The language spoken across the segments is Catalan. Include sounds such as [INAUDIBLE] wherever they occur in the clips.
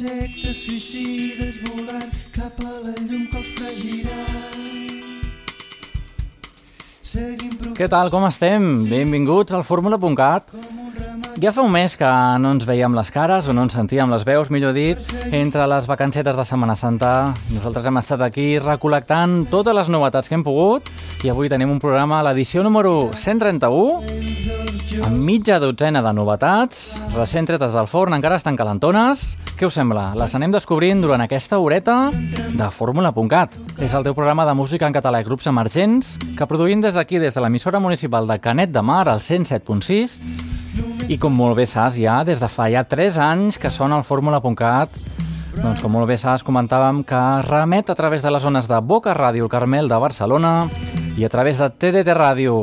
insectes suïcides volant cap a la llum que els fregirà. Què tal, com estem? Benvinguts al Fórmula.cat. Ja fa un mes que no ens veiem les cares o no ens sentíem les veus, millor dit, entre les vacancetes de Setmana Santa. Nosaltres hem estat aquí recol·lectant totes les novetats que hem pogut i avui tenim un programa, l'edició número 131, amb mitja dotzena de novetats, recent tretes del forn, encara estan calentones. Què us sembla? Les anem descobrint durant aquesta horeta de Fórmula.cat. És el teu programa de música en català i grups emergents que produïm des d'aquí, des de l'emissora municipal de Canet de Mar, al 107.6, i com molt bé saps, ja des de fa ja 3 anys que sona el Fórmula.cat, doncs com molt bé saps, comentàvem que remet a través de les zones de Boca Ràdio, el Carmel de Barcelona, i a través de TDT Ràdio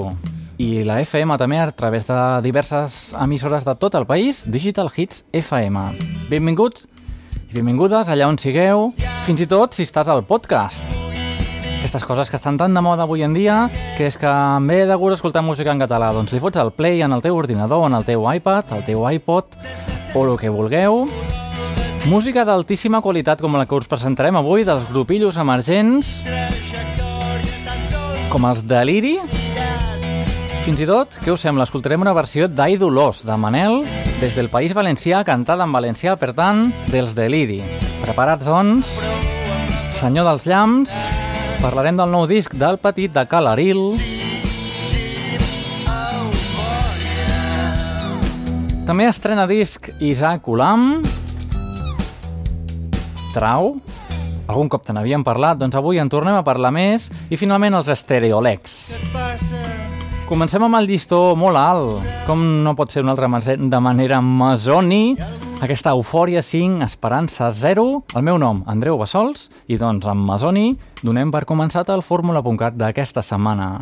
i la FM també a través de diverses emissores de tot el país, Digital Hits FM. Benvinguts i benvingudes allà on sigueu, fins i tot si estàs al podcast. Aquestes coses que estan tan de moda avui en dia, que és que en ve de gust escoltar música en català, doncs li fots el play en el teu ordinador, en el teu iPad, el teu iPod, o el que vulgueu. Música d'altíssima qualitat com la que us presentarem avui dels grupillos emergents, com els Deliri, fins i tot, què us sembla? Escoltarem una versió d'Aidolós, de Manel, des del País Valencià, cantada en valencià, per tant, dels Deliri. Preparats, doncs? Senyor dels Llamps, parlarem del nou disc del petit de Calaril. També estrena disc Isaac Ulam. Trau. Algun cop te n'havíem parlat, doncs avui en tornem a parlar més. I finalment els Stereolex. Comencem amb el llistó molt alt, com no pot ser una altra de manera masoni, aquesta eufòria 5, esperança 0, el meu nom, Andreu Bassols, i doncs amb Masoni donem per començat el Fórmula.cat d'aquesta setmana.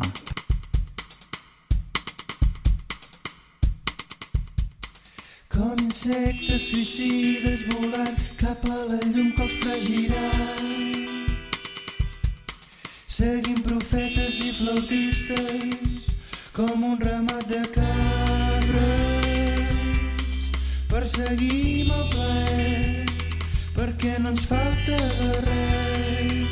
Com insectes suïcides volant cap a la llum que els fregirà. Seguim profetes i flautistes com un ramat de cabres. Perseguim el plaer perquè no ens falta de res.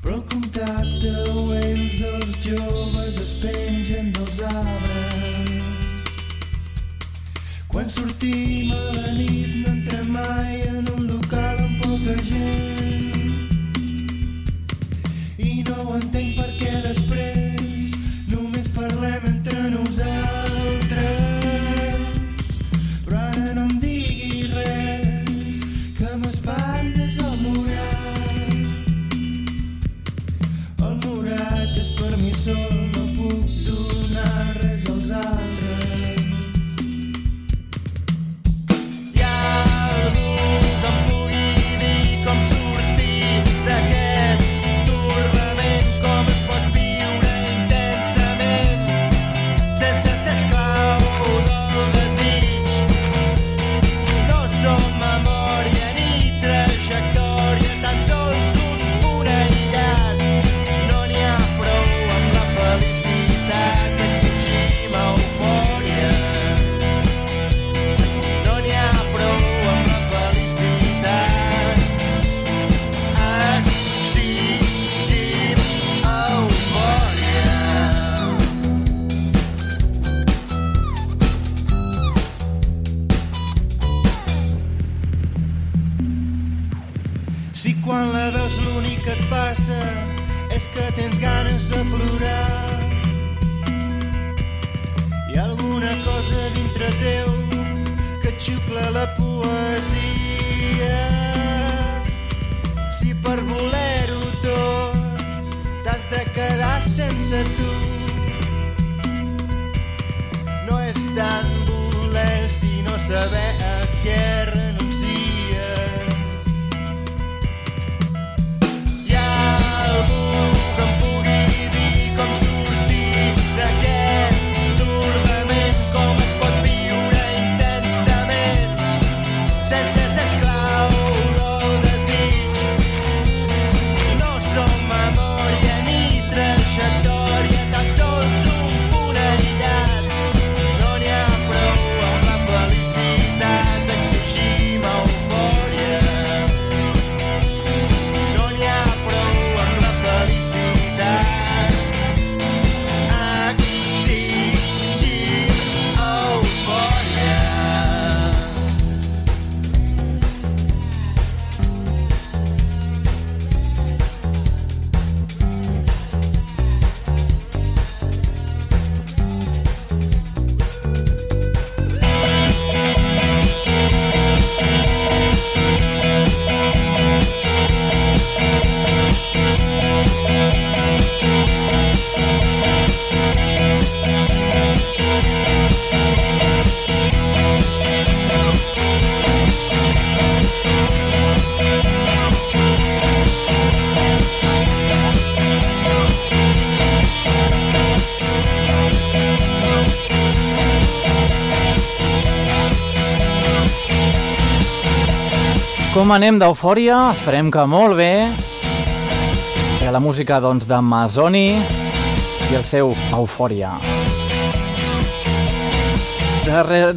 Però el contacte o ells, els joves, es pengen dels arbres. Quan sortim a la nit no entrem mai en un local amb poca gent. Del desig. Com anem d'eufòria? Esperem que molt bé. I la música, doncs, de Masoni i el seu Eufòria.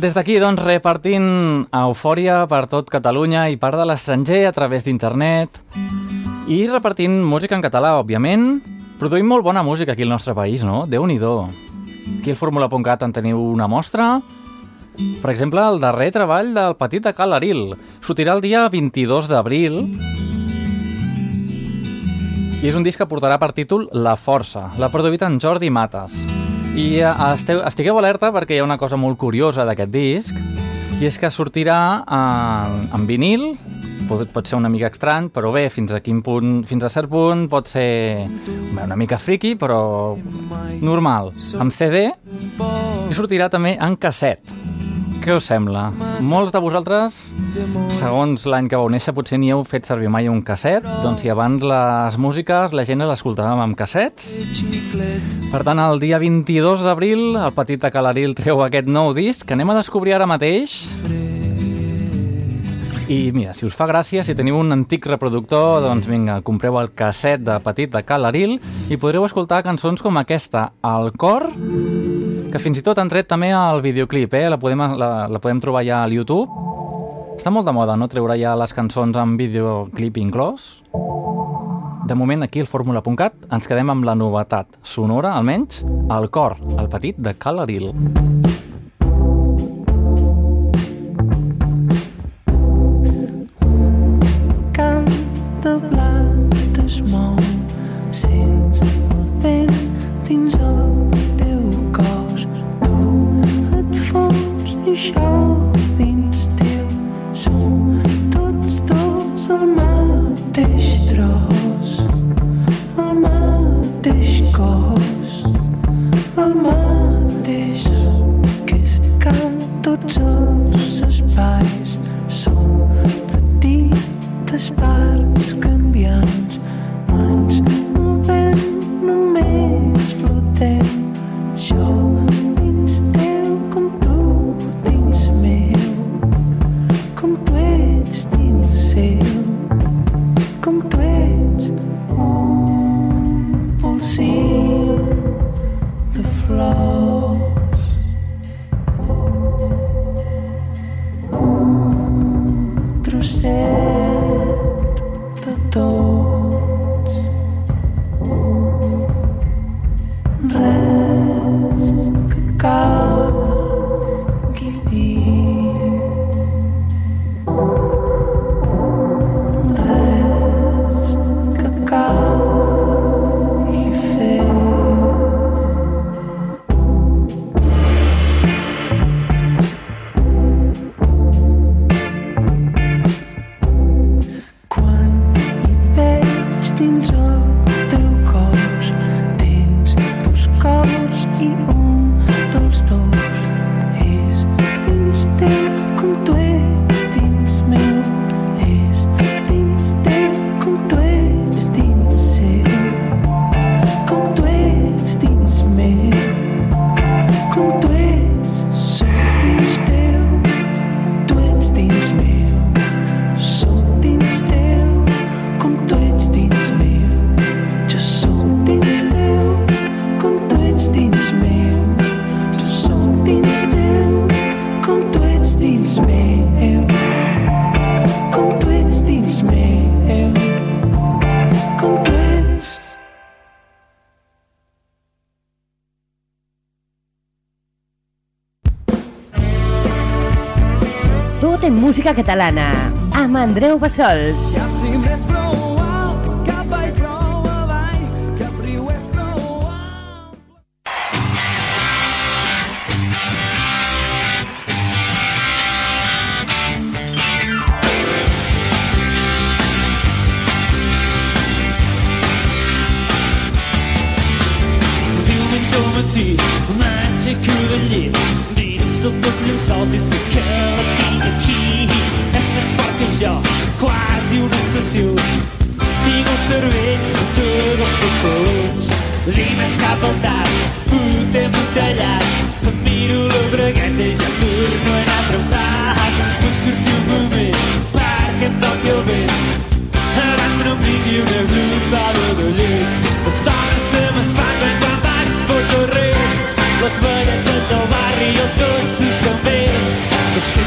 Des d'aquí, doncs, repartint eufòria per tot Catalunya i part de l'estranger a través d'internet i repartint música en català, òbviament. Produïm molt bona música aquí al nostre país, no? Déu-n'hi-do. Aquí al Fórmula.cat en teniu una mostra. Per exemple, el darrer treball del Petit de Cal Aril. Sortirà el dia 22 d'abril i és un disc que portarà per títol La Força. L'ha produït en Jordi Mates. I eh, esteu, estigueu alerta perquè hi ha una cosa molt curiosa d'aquest disc i és que sortirà en, en vinil pot, pot ser una mica estrany, però bé, fins a quin punt, fins a cert punt pot ser bé, una mica friki, però normal. Amb CD i sortirà també en casset. Què us sembla? Molts de vosaltres, segons l'any que vau néixer, potser ni heu fet servir mai un casset, doncs si abans les músiques la gent les amb cassets. Per tant, el dia 22 d'abril, el petit de Calaril treu aquest nou disc que anem a descobrir ara mateix. I mira, si us fa gràcia, si teniu un antic reproductor, doncs vinga, compreu el casset de Petit de Calaril i podreu escoltar cançons com aquesta, El cor, que fins i tot han tret també el videoclip, eh? la, podem, la, la podem trobar ja al YouTube. Està molt de moda, no?, treure ja les cançons amb videoclip inclòs. De moment, aquí al fórmula.cat ens quedem amb la novetat sonora, almenys, El cor, el petit de Calaril. camp catalana, amb Andreu Bassols. Cap angoscia, quasi un obsessiu Tinc un cervell sota dels cocons, cap al tard fotem un tallat Em miro la bragueta i ja torno a anar apretat. Pot sortir un moment perquè em toqui el vent, abans no em vingui una grupa de llet. Les dones se m'espanten quan vaig pel carrer, les velletes del barri i els gossos també. Potser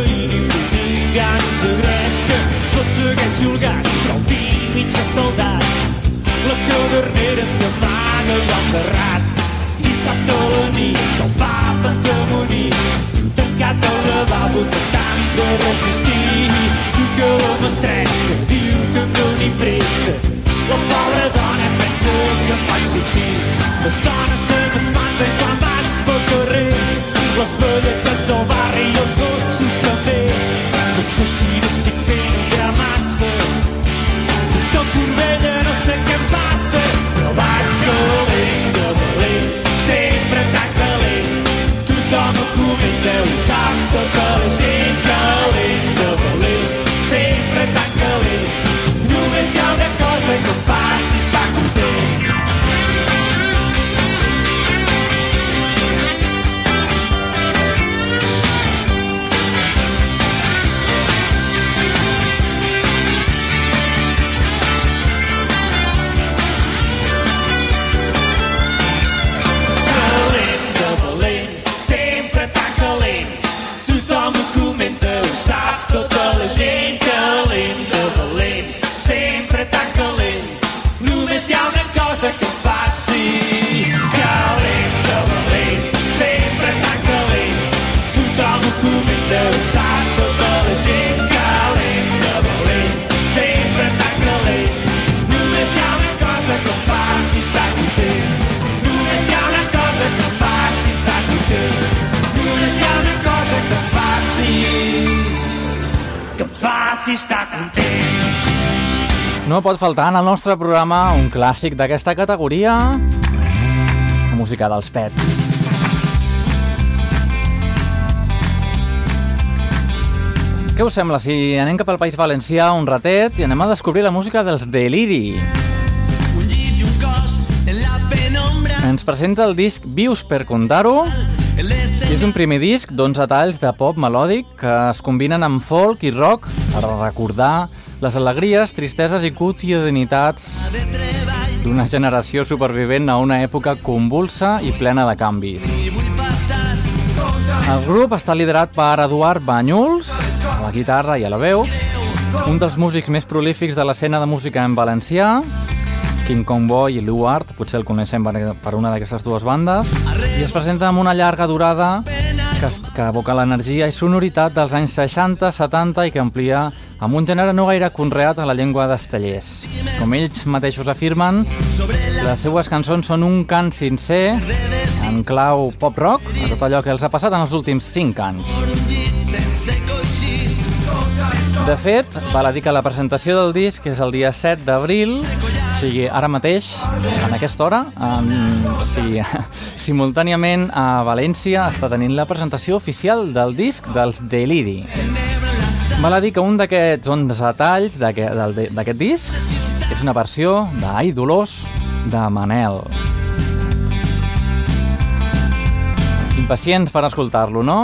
eixulgat, però el vi mig escaldat. La cadernera s'amaga allà al terrat. Dissabte a la nit, el pap antamoní, tancat al lavabo tractant de resistir. Diu que l'home estressa, diu que em doni pressa. La pobra dona pensa que em faig dubtir. Les dones se m'espanten quan vaig pel carrer. Les velletes del barri i els gossos també. No sé si destí answer En el nostre programa un clàssic d'aquesta categoria, la música dels Pet. Què us sembla si anem cap al País Valencià un ratet i anem a descobrir la música dels Deliri? Un llit i un cos en la penombra. Ens presenta el disc Vius per contar-ho és un primer disc d'11 talls de pop melòdic que es combinen amb folk i rock per recordar les alegries, tristeses i quotidianitats d'una generació supervivent a una època convulsa i plena de canvis. El grup està liderat per Eduard Banyuls, a la guitarra i a la veu, un dels músics més prolífics de l'escena de música en valencià, King Kong Boy i Lou Art, potser el coneixem per una d'aquestes dues bandes, i es presenta amb una llarga durada que, que evoca l'energia i sonoritat dels anys 60, 70 i que amplia amb un gènere no gaire conreat a la llengua d'estellers. Com ells mateixos afirmen, les seues cançons són un cant sincer en clau pop-rock a tot allò que els ha passat en els últims 5 anys. De fet, val a dir que la presentació del disc és el dia 7 d'abril, sigui, ara mateix, en aquesta hora, en, o sigui, [LAUGHS] simultàniament a València està tenint la presentació oficial del disc dels Deliri. Val a dir que un d'aquests 11 talls d'aquest disc és una versió d'Ai Dolors de Manel. Impacients per escoltar-lo, no?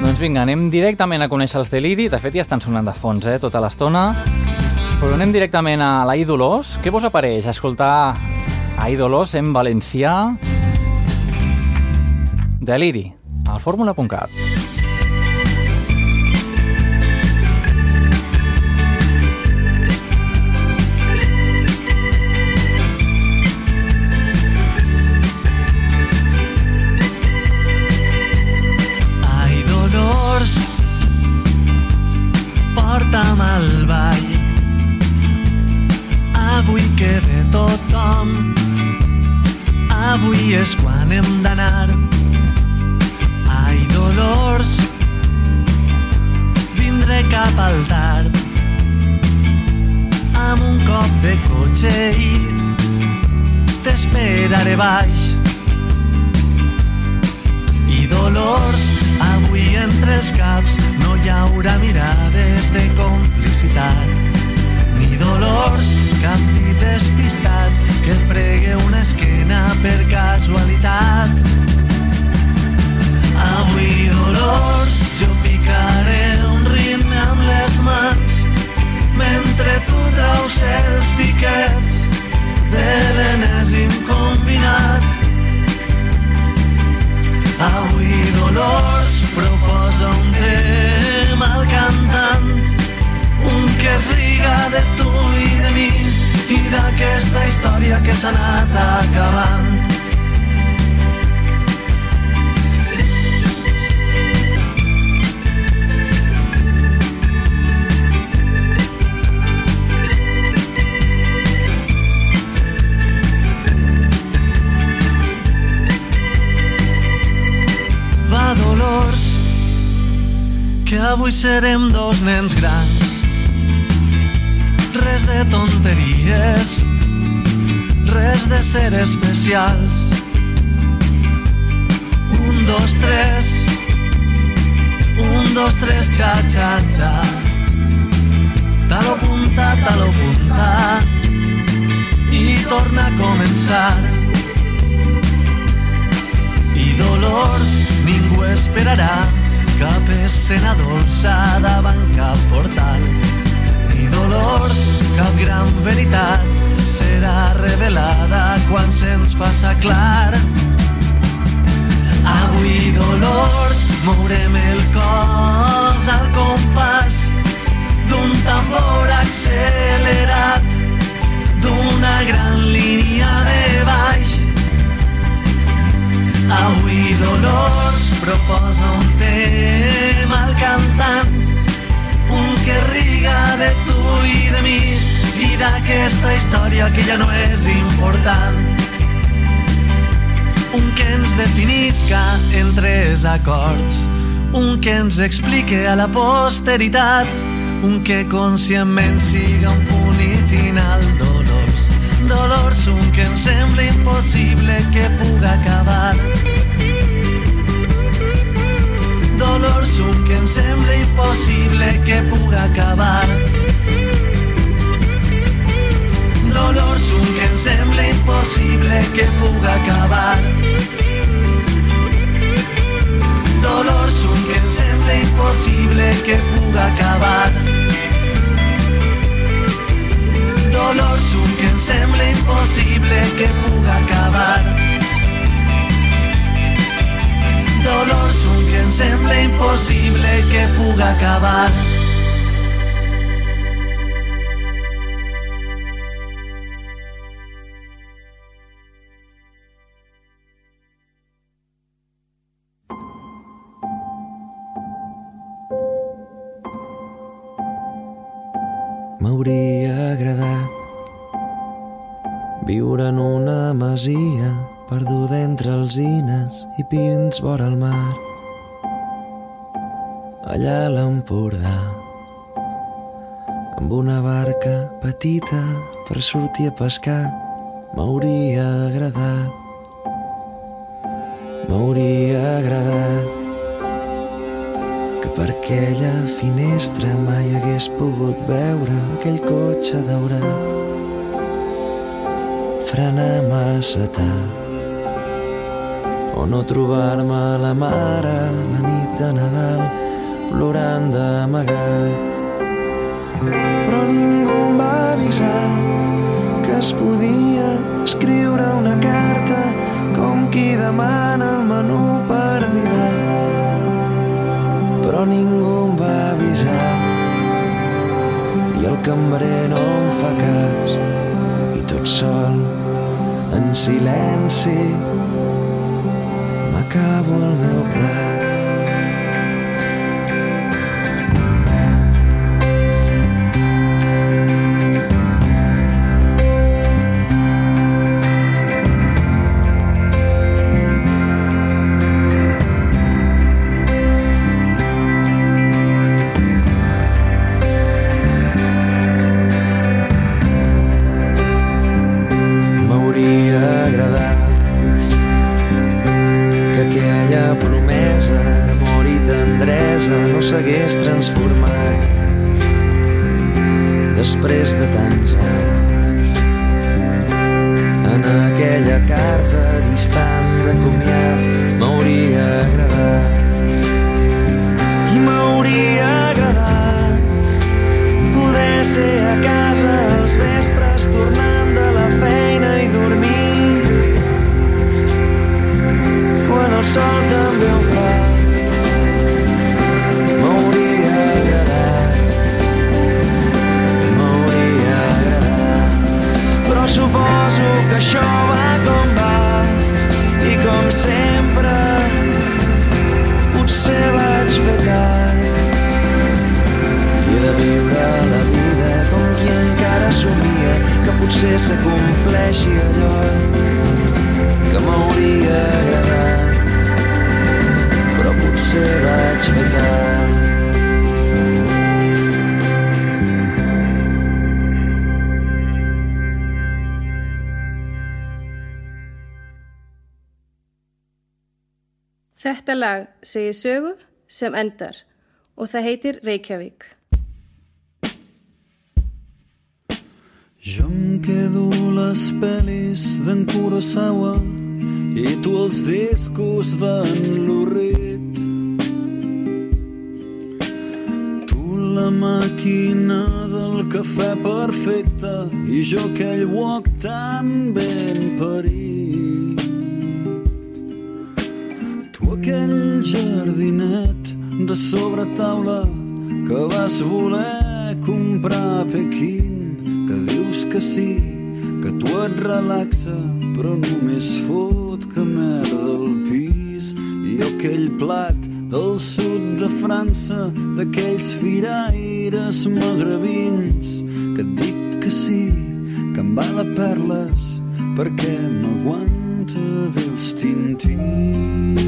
Doncs vinga, anem directament a conèixer els Deliri. De fet, ja estan sonant de fons, eh, tota l'estona. Però anem directament a la Ídolos. Què vos apareix escoltar a Ídolos en valencià? Deliri, al fórmula.cat. avui és quan hem d'anar. Ai, Dolors, vindré cap al tard. Amb un cop de cotxe i t'esperaré baix. I dolors, avui entre els caps no hi haurà mirades de complicitat. Ni dolors, cap dit despistat que et fregue una esquena per casualitat. Avui, dolors, jo picaré un ritme amb les mans mentre tu traus els tiquets de l'enèsim combinat. Avui Dolors proposa un tema al cantant, que es riga de tu i de mi i d'aquesta història que s'ha anat acabant. Va, Dolors, que avui serem dos nens grans Res de tonteries, res de ser especials. Un, dos, tres, un, dos, tres, xa, xa, xa. Talo punta, talo punta, i torna a començar. I dolors ningú esperarà cap escena dolça davant cap portal. Ni dolors, cap gran veritat serà revelada quan se'ns faça clar. Avui, dolors, mourem el cos al compàs d'un tambor accelerat, d'una gran línia de baix. Avui Dolors proposa un tema i d'aquesta història que ja no és important. Un que ens definisca en tres acords, un que ens explique a la posteritat, un que conscientment siga un punt i final dolors. Dolors, un que em sembla impossible que puga acabar. Dolors, un que em sembla impossible que puga acabar. Dolors, un que em sembla impossible que puga acabar. Dolors, un que em sembla impossible que puga acabar. Dolors, un que em sembla impossible que puga acabar. Dolors, un que em sembla impossible que puga acabar. M'hauria agradat viure en una masia perduda entre alzines i pins vora el mar. Allà a l'Empordà, amb una barca petita per sortir a pescar, m'hauria agradat. Aquella finestra mai hagués pogut veure aquell cotxe daurat. Frenar massa tard. O no trobar-me la mare la nit de Nadal plorant d'amagat. Però ningú em va avisar que es podia escriure una carta com qui demana el menú però ningú em va avisar. I el cambrer no em fa cas. I tot sol en silenci m'acabo el meu plat s'hagués transformat després de tants anys Þetta lag segir sögu sem endar og það heitir Reykjavík. Jo em quedo les pel·lis d'en Kurosawa i tu els discos d'en Lurrit. Tu la màquina del cafè perfecte i jo aquell wok tan ben parit. Aquell jardinet de sobre taula que vas voler comprar a Pequín que dius que sí, que tu et relaxa, però només fot que merda al pis. I aquell plat del sud de França, d'aquells firaires magrebins, que et dic que sí, que em va de perles, perquè m'aguanta bé els tintins.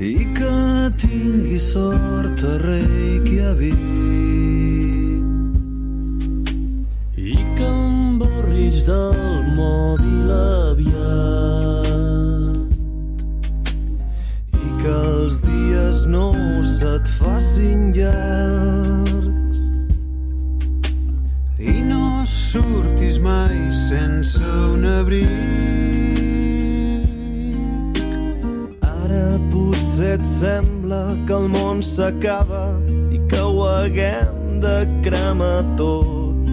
I que tingui sort a Reykjavik i cremar tot.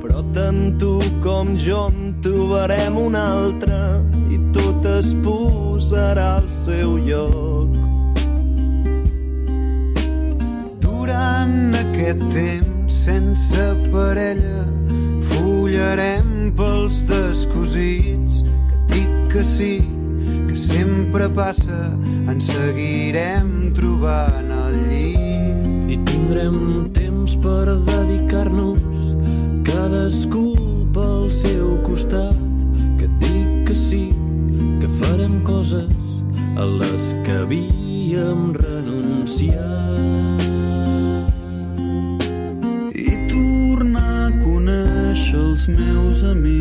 Però tant tu com jo en trobarem un altre i tot es posarà al seu lloc. Durant aquest temps sense parella fullarem pels descosits que dic que sí, que sempre passa, ens seguirem trobant al llit. Tindrem temps per dedicar-nos cadascú pel seu costat. Que et dic que sí que farem coses a les que havíem renunciat. I tornar a conèixer els meus amics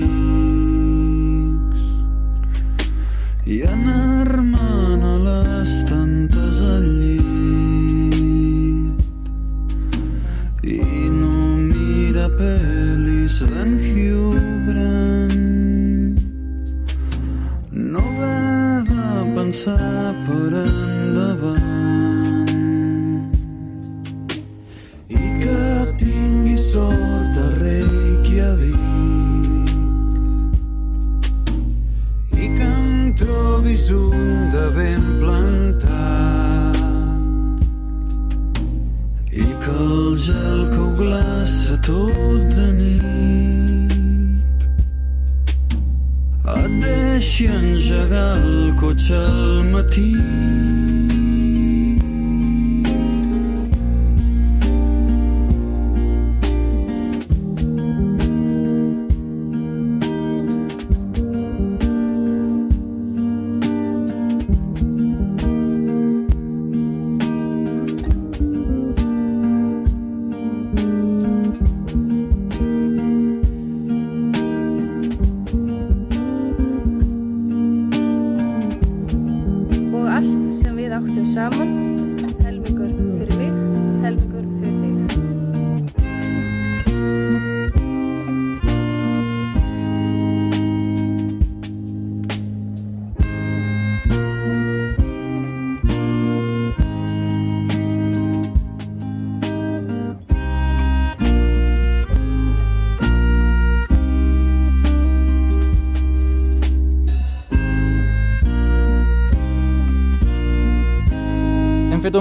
un de ben plantat. I que el gel que ho glaça tot de nit et deixi engegar el cotxe al matí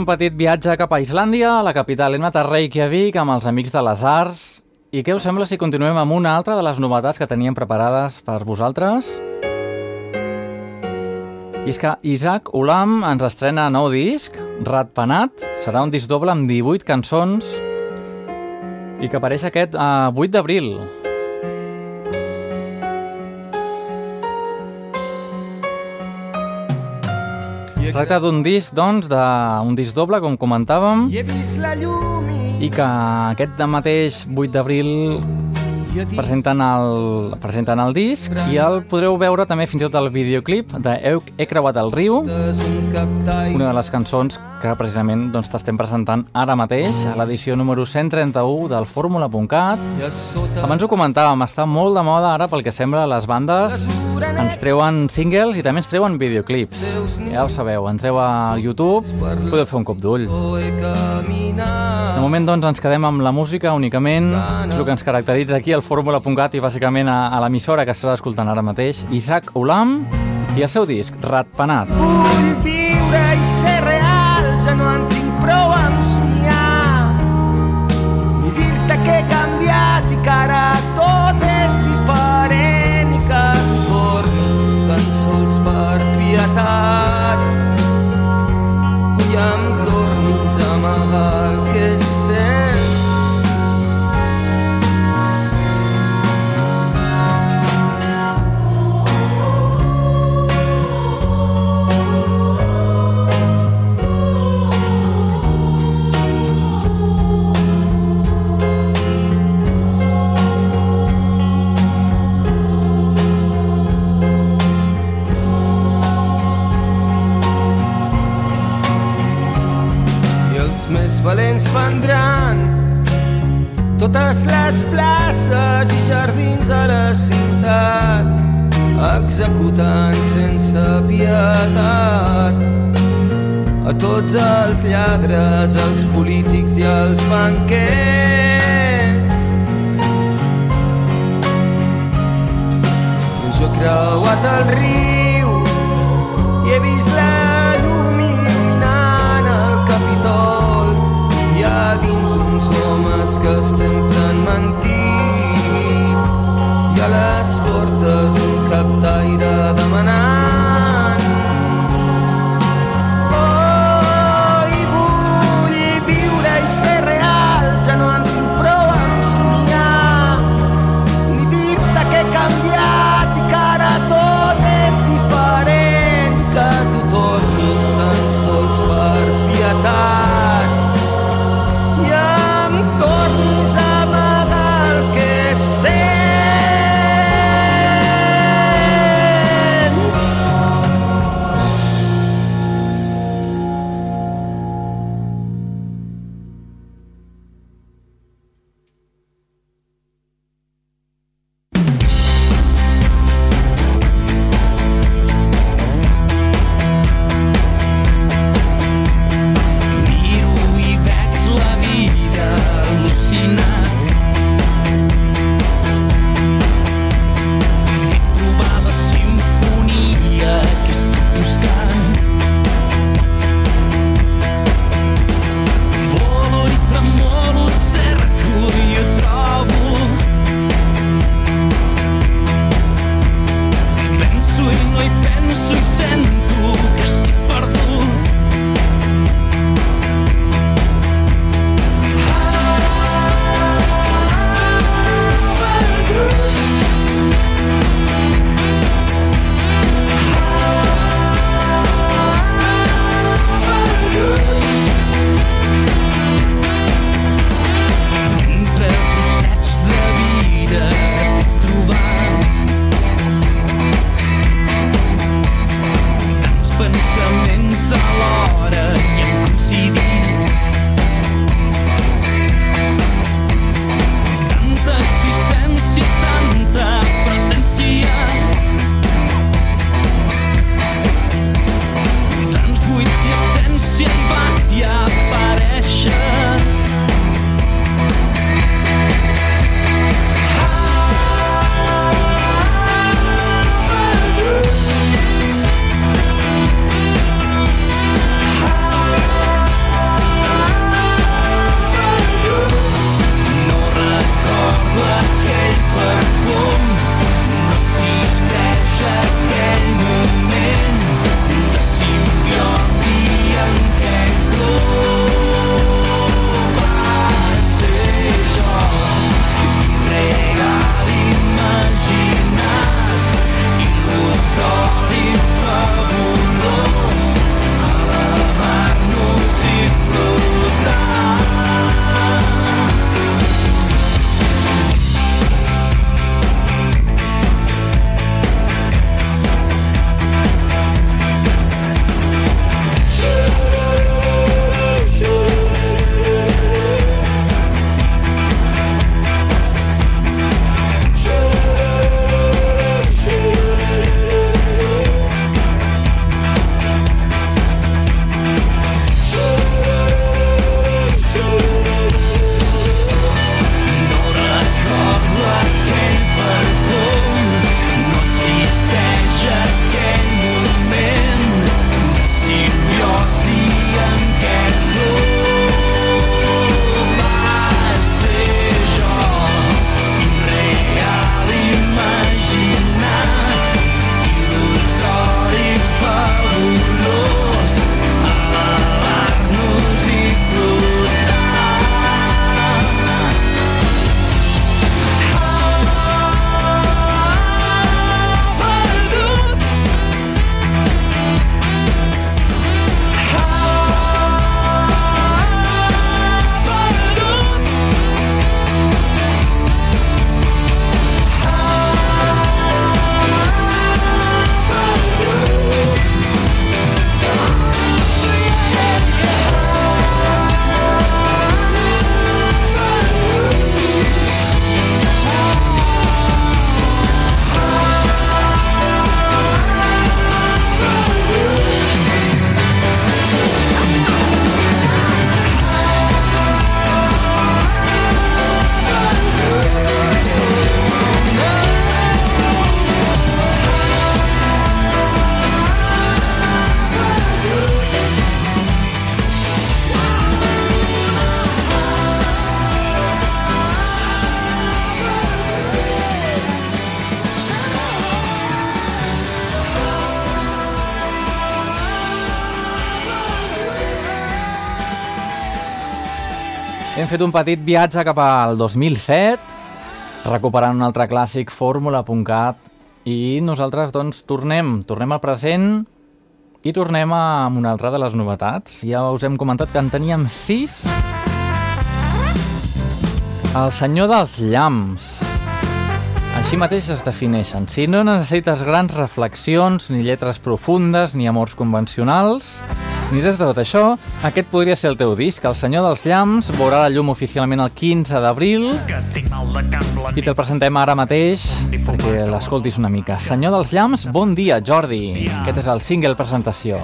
petit viatge cap a Islàndia, a la capital. Hem anat a Reykjavik amb els amics de les arts. I què us sembla si continuem amb una altra de les novetats que teníem preparades per vosaltres? I és que Isaac Ulam ens estrena nou disc, Ratpenat. Serà un disc doble amb 18 cançons i que apareix aquest eh, 8 d'abril. Es tracta d'un disc, doncs, d'un disc doble, com comentàvem, I que aquest mateix 8 d'abril presenten el, presenten el disc i el podreu veure també fins i tot el videoclip de He creuat el riu, una de les cançons que precisament doncs, t'estem presentant ara mateix a l'edició número 131 del Fórmula.cat. Abans ho comentàvem, està molt de moda ara pel que sembla les bandes ens treuen singles i també ens treuen videoclips. Ja ho sabeu, entreu a YouTube, podeu fer un cop d'ull. De moment doncs ens quedem amb la música únicament, és el que ens caracteritza aquí al Fórmula.cat i bàsicament a, a l'emissora que estàs escoltant ara mateix, Isaac Olam i el seu disc, Ratpenat. Vull viure i ser real, ja no totes les places i jardins de la ciutat executant sense pietat a tots els lladres, els polítics i els banquers. Hem fet un petit viatge cap al 2007, recuperant un altre clàssic, fórmula.cat, i nosaltres, doncs, tornem, tornem al present i tornem a, amb una altra de les novetats. Ja us hem comentat que en teníem sis. El senyor dels llamps. Així mateix es defineixen. Si no necessites grans reflexions, ni lletres profundes, ni amors convencionals, ni res de tot això, aquest podria ser el teu disc. El senyor dels llamps veurà la llum oficialment el 15 d'abril i te'l presentem ara mateix perquè l'escoltis una mica. Senyor dels llamps, bon dia, Jordi. Aquest és el single presentació.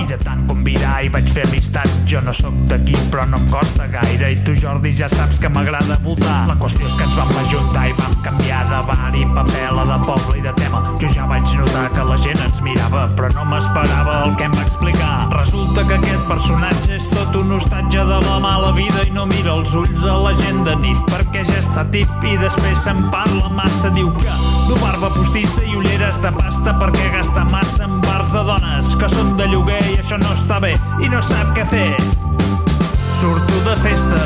I de tant convidar i vaig fer amistat Jo no sóc d'aquí però no em costa gaire I tu Jordi ja saps que m'agrada voltar La qüestió és que ens vam ajuntar i vam canviar de bar i papel a de poble i de tema Jo ja vaig notar que la gent ens mirava Però no m'esperava el que em va explicar Resulta que aquest personatge és tot un hostatge de la mala vida I no mira els ulls a la gent de nit Perquè ja està tip i després se'n parla massa Diu que du barba postissa i ulleres de pasta Perquè gasta massa en bars de dones que són de lloguer i això no està bé i no sap què fer. Surto de festa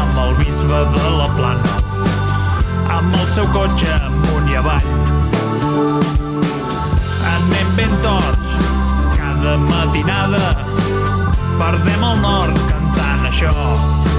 amb el bisbe de la plana, amb el seu cotxe amunt i avall. Anem ben tots, cada matinada, perdem el nord cantant això.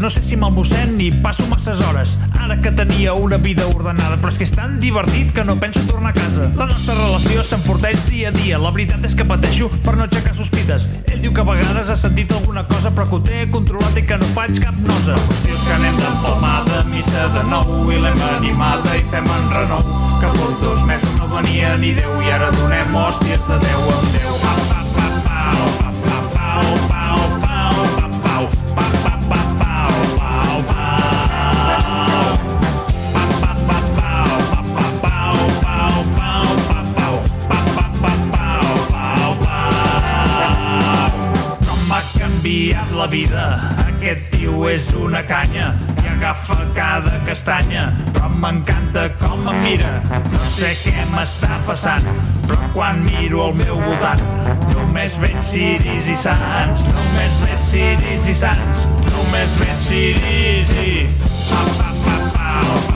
No sé si me'l mossèn ni passo masses hores. Ara que tenia una vida ordenada, però és que és tan divertit que no penso tornar a casa. La nostra relació s'enforteix dia a dia. La veritat és que pateixo per no aixecar sospites. Ell diu que a vegades ha sentit alguna cosa, però que ho té controlat i que no faig cap nosa. La qüestió és que anem d'empalmada, missa de nou, i l'hem animada i fem en renou. Que fot dos mesos no venia ni Déu i ara donem hòsties de Déu amb Déu. Pa, pa, pa, pau, pa, pa, pau, pau, pau, vida, aquest tio és una canya i agafa cada castanya, però m'encanta com em mira. No sé què m'està passant, però quan miro al meu voltant només veig ciris i sants, només veig ciris i sants, només veig ciris i... Pa, pa, pa, pa, pa,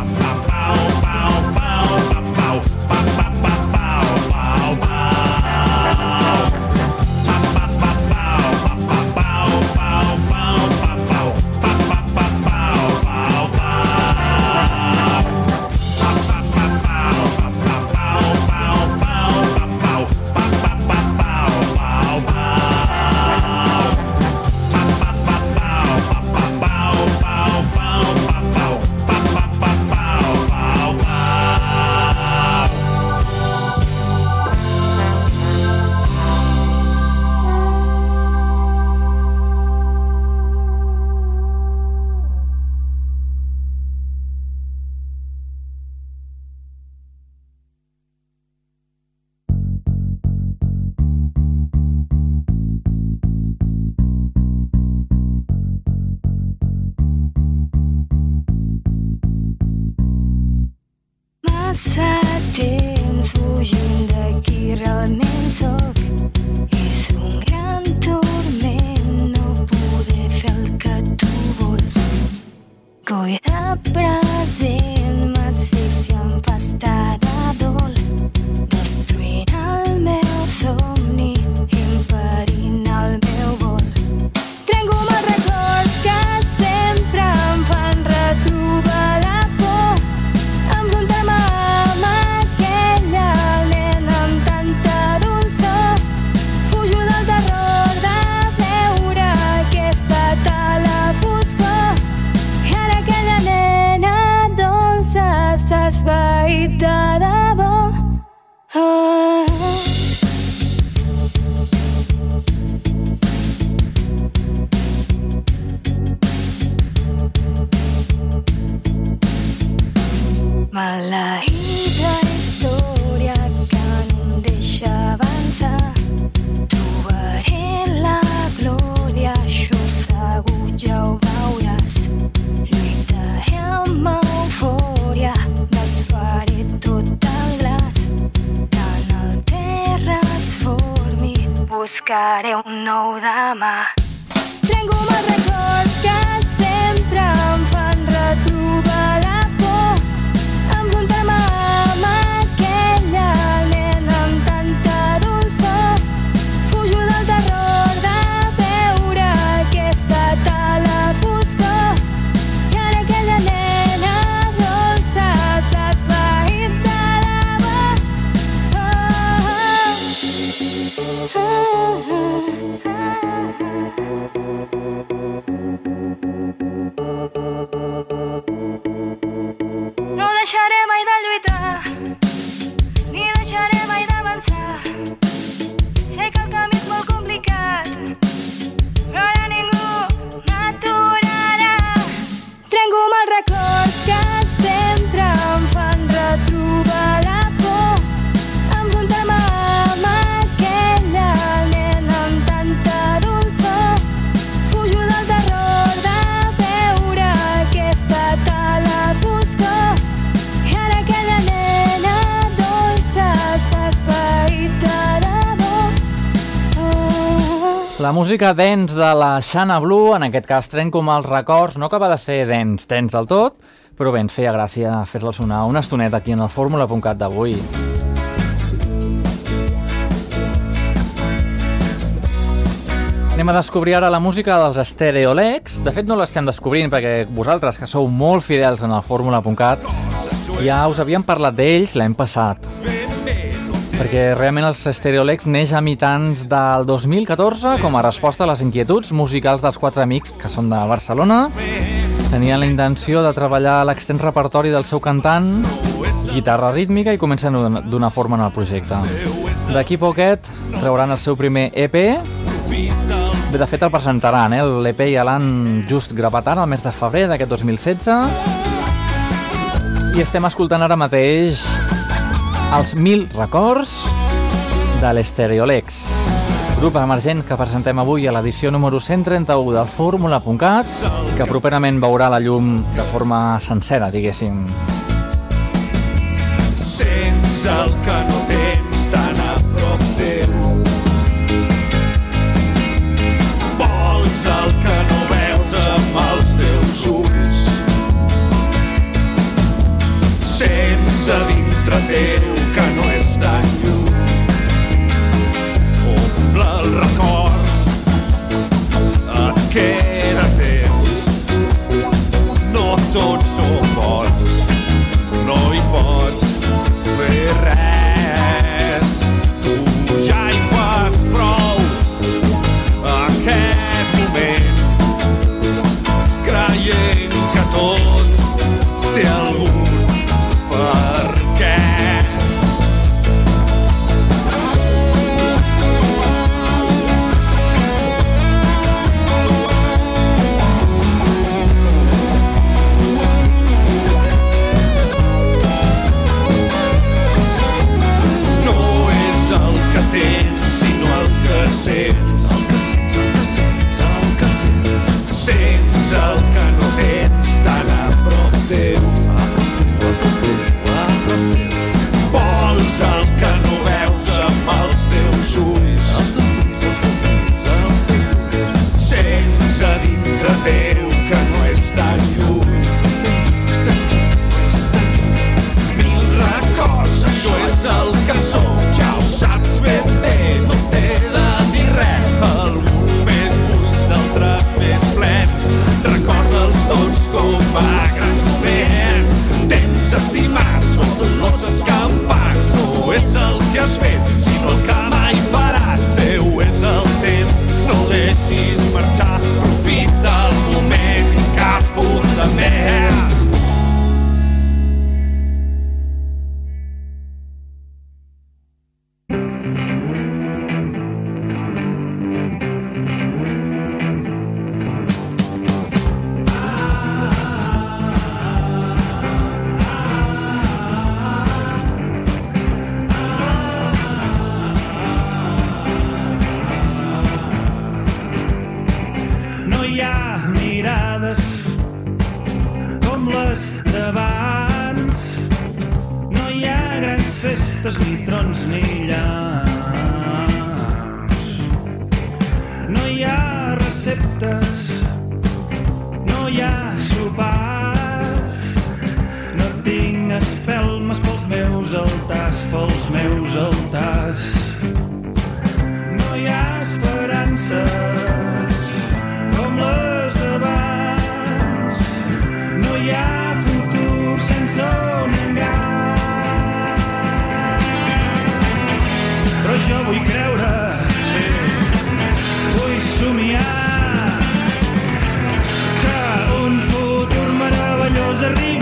buscaré un nou demà. Trenco amb records que sempre em fan retrobar música dance de la Xana Blue, en aquest cas trenco amb els records, no acaba de ser dance, dance del tot, però bé, ens feia gràcia fer-la sonar una estoneta aquí en el fórmula.cat d'avui. Anem a descobrir ara la música dels Stereolex. De fet, no l'estem descobrint perquè vosaltres, que sou molt fidels en el fórmula.cat, ja us havíem parlat d'ells l'any passat. Perquè realment els Stereolex neix a mitjans del 2014 com a resposta a les inquietuds musicals dels quatre amics que són de Barcelona. Tenien la intenció de treballar l'extens repertori del seu cantant, guitarra rítmica i comencen a donar forma en el projecte. D'aquí poquet trauran el seu primer EP, de fet el presentaran, eh? l'EP ja l'han just gravat ara, el mes de febrer d'aquest 2016. I estem escoltant ara mateix els Mil Records de l'Estereolex, grup emergent que presentem avui a l'edició número 131 del Fórmula.cat, que properament veurà la llum de forma sencera, diguéssim. Sents el que no tens tan a prop teu. Vols el que no veus amb els teus ulls. Sents a dintre teu vull creure, sí, vull somiar que un futur meravellós arribarà.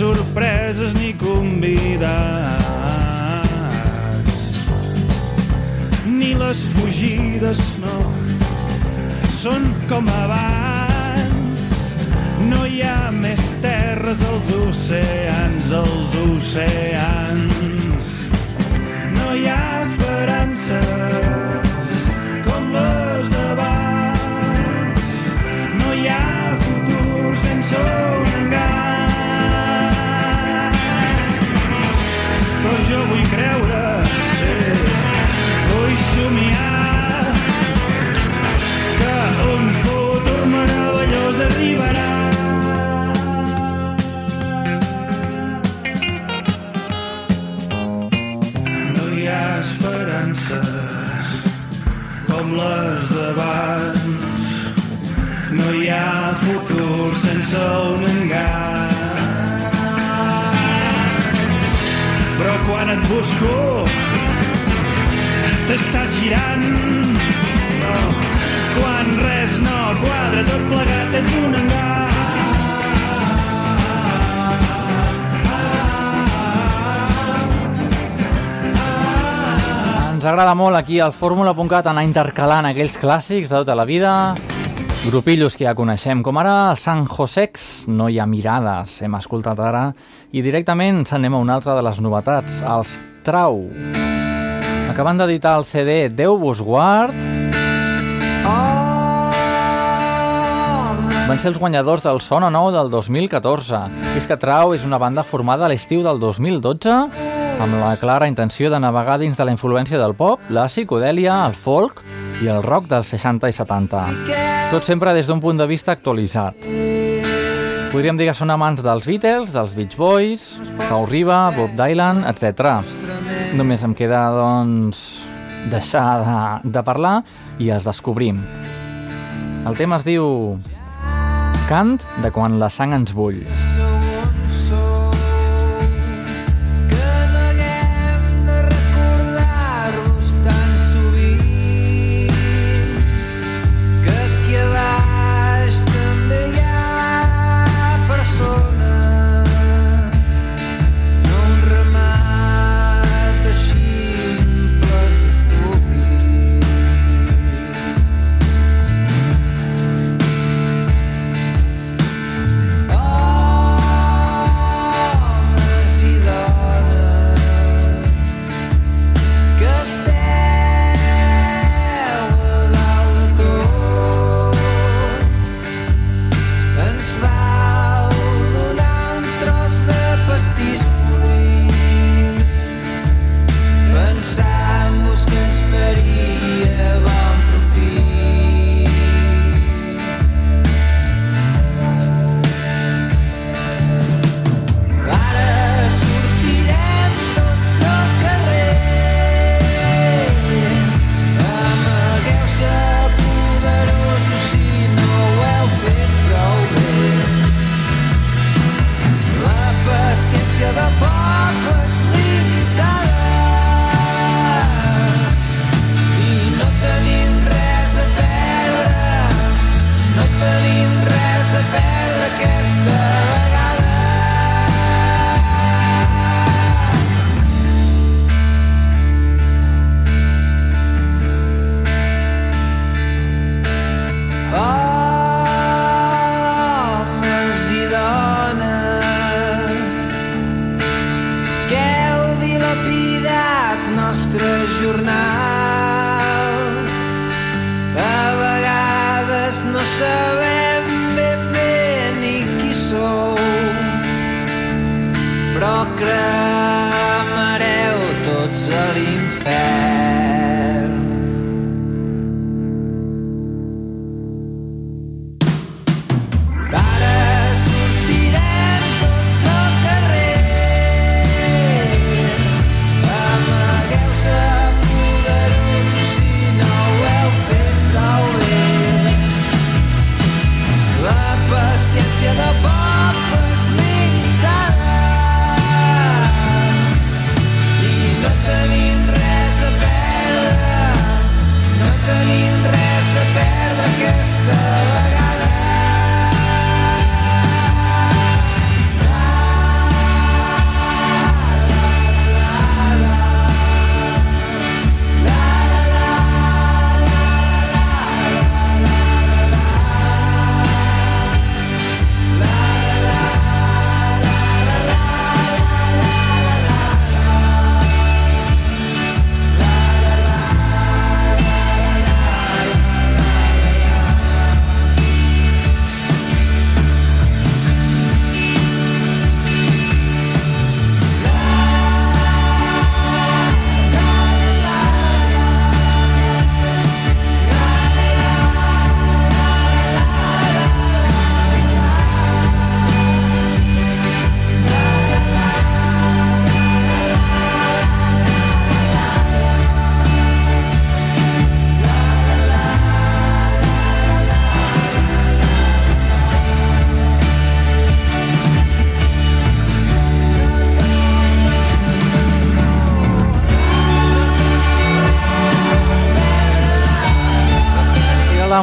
Sorpreses ni convidats. Ni les fugides, no, són com abans. No hi ha més terres als oceans, als oceans. No hi ha esperances com les d'abans. No hi ha futur sense arribarà. No hi ha esperança com les d'abans. No hi ha futur sense un engany. Però quan et busco, t'estàs girant. Quan res no quadra, tot plegat és un engany. Ens agrada molt aquí al Fórmula.cat anar intercalant aquells clàssics de tota la vida, grupillos que ja coneixem, com ara San Josex, No hi ha mirades, hem escoltat ara, i directament ens anem a una altra de les novetats, els Trau. Acaben d'editar el CD Déu vos guard, van ser els guanyadors del Sona Nou del 2014. I és que Trau és una banda formada a l'estiu del 2012 amb la clara intenció de navegar dins de la influència del pop, la psicodèlia, el folk i el rock dels 60 i 70. Tot sempre des d'un punt de vista actualitzat. Podríem dir que són amants dels Beatles, dels Beach Boys, Pau Riba, Bob Dylan, etc. Només em queda, doncs, deixar de, de parlar i els descobrim. El tema es diu Cant de quan la sang ens bull.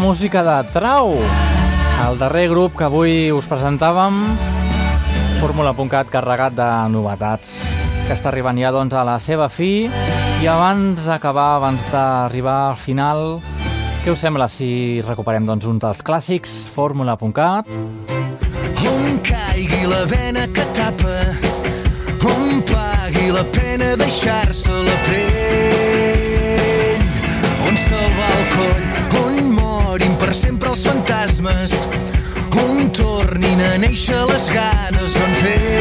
Música de Trau, el darrer grup que avui us presentàvem, Fórmula.cat carregat de novetats, que està arribant ja doncs, a la seva fi. I abans d'acabar, abans d'arribar al final, què us sembla si recuperem doncs, un dels clàssics, Fórmula.cat? On caigui la vena que tapa, on pagui la pena deixar-se la pell, on salvar el coll, els fantasmes, on tornin a néixer les ganes, on fer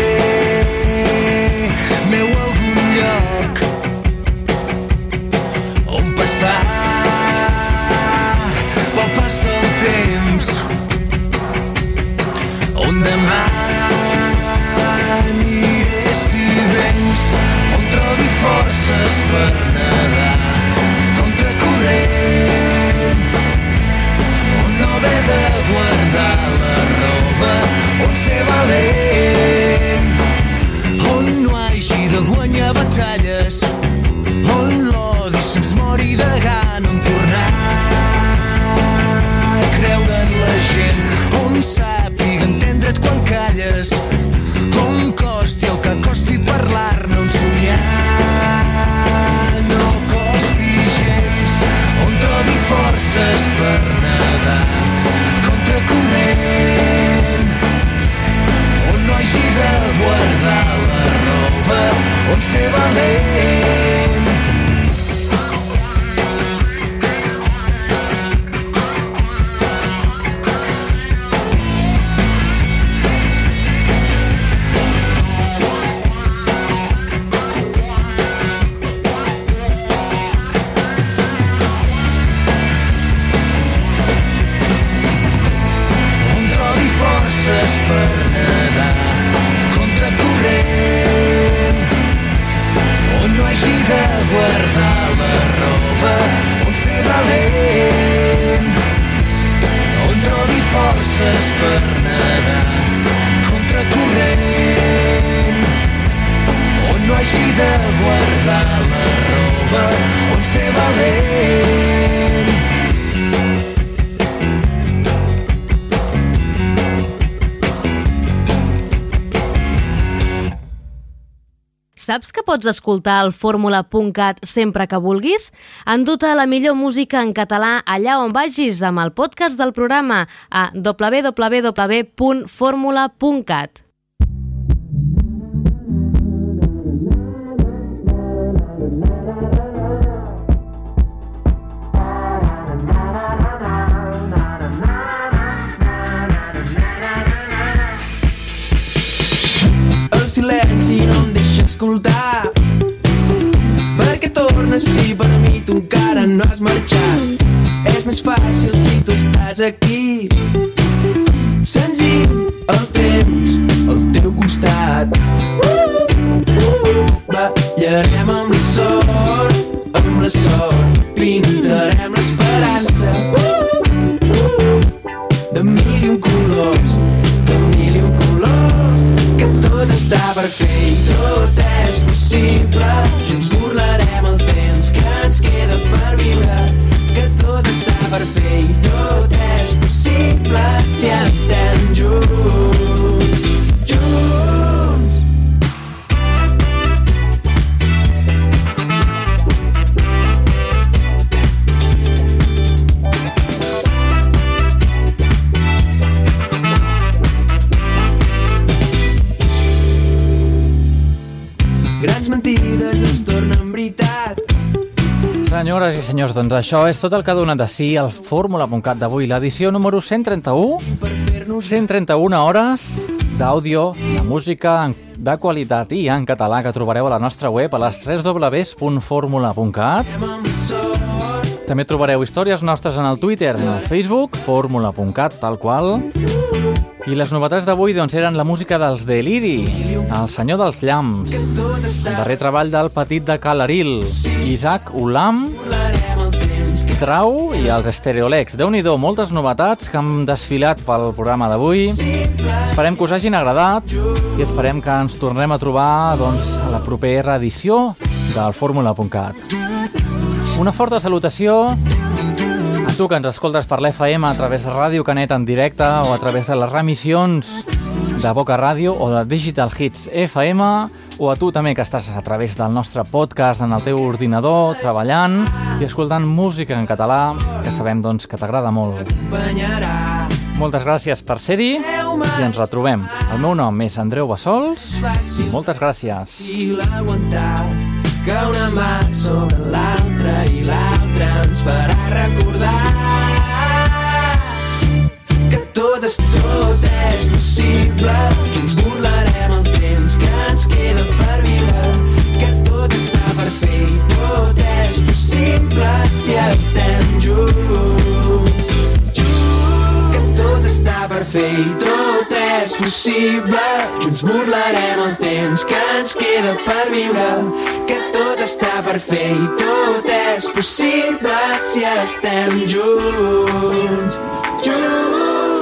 ser valent Saps que pots escoltar el fórmula.cat sempre que vulguis? Enduta la millor música en català allà on vagis amb el podcast del programa a www.formula.cat. silenci no em deixa escoltar perquè tornes si per mi tu encara no has marxat és més fàcil si tu estàs aquí senzill el temps al teu costat uh, uh, uh. ballarem amb la sort amb la sort pintarem l'esperança uh, uh, uh. de mil i un colors fer tot és possible. Junts burlarem el temps que ens queda per viure. Que tot està per fer i tot és possible si estem junts. Senyores i senyors, doncs això és tot el que ha donat de si el fórmula.cat d'avui, l'edició número 131, 131 hores d'àudio, de música de qualitat i en català que trobareu a la nostra web a les www.formula.cat. També trobareu històries nostres en el Twitter, en el Facebook, fórmula.cat, tal qual. I les novetats d'avui doncs, eren la música dels Deliri, el senyor dels llamps, el darrer treball del petit de Calaril, Isaac Ulam, Trau i els Estereolex. déu nhi moltes novetats que han desfilat pel programa d'avui. Esperem que us hagin agradat i esperem que ens tornem a trobar doncs, a la propera edició del fórmula.cat. Una forta salutació tu que ens escoltes per l'FM a través de Ràdio Canet en directe o a través de les remissions de Boca Ràdio o de Digital Hits FM o a tu també que estàs a través del nostre podcast en el teu ordinador, treballant i escoltant música en català, que sabem doncs, que t'agrada molt. Moltes gràcies per ser-hi i ens retrobem. El meu nom és Andreu Bassols i moltes gràcies. fàcil aguantar que una mà sobre l'altra i l'altra ens farà recordar que tot és, tot és possible. Junts burlarem el temps que ens queda per viure que tot està per fer i tot és possible si estem junts està per fer i tot és possible. Junts burlarem el temps que ens queda per viure. Que tot està per fer i tot és possible si estem junts. Junts.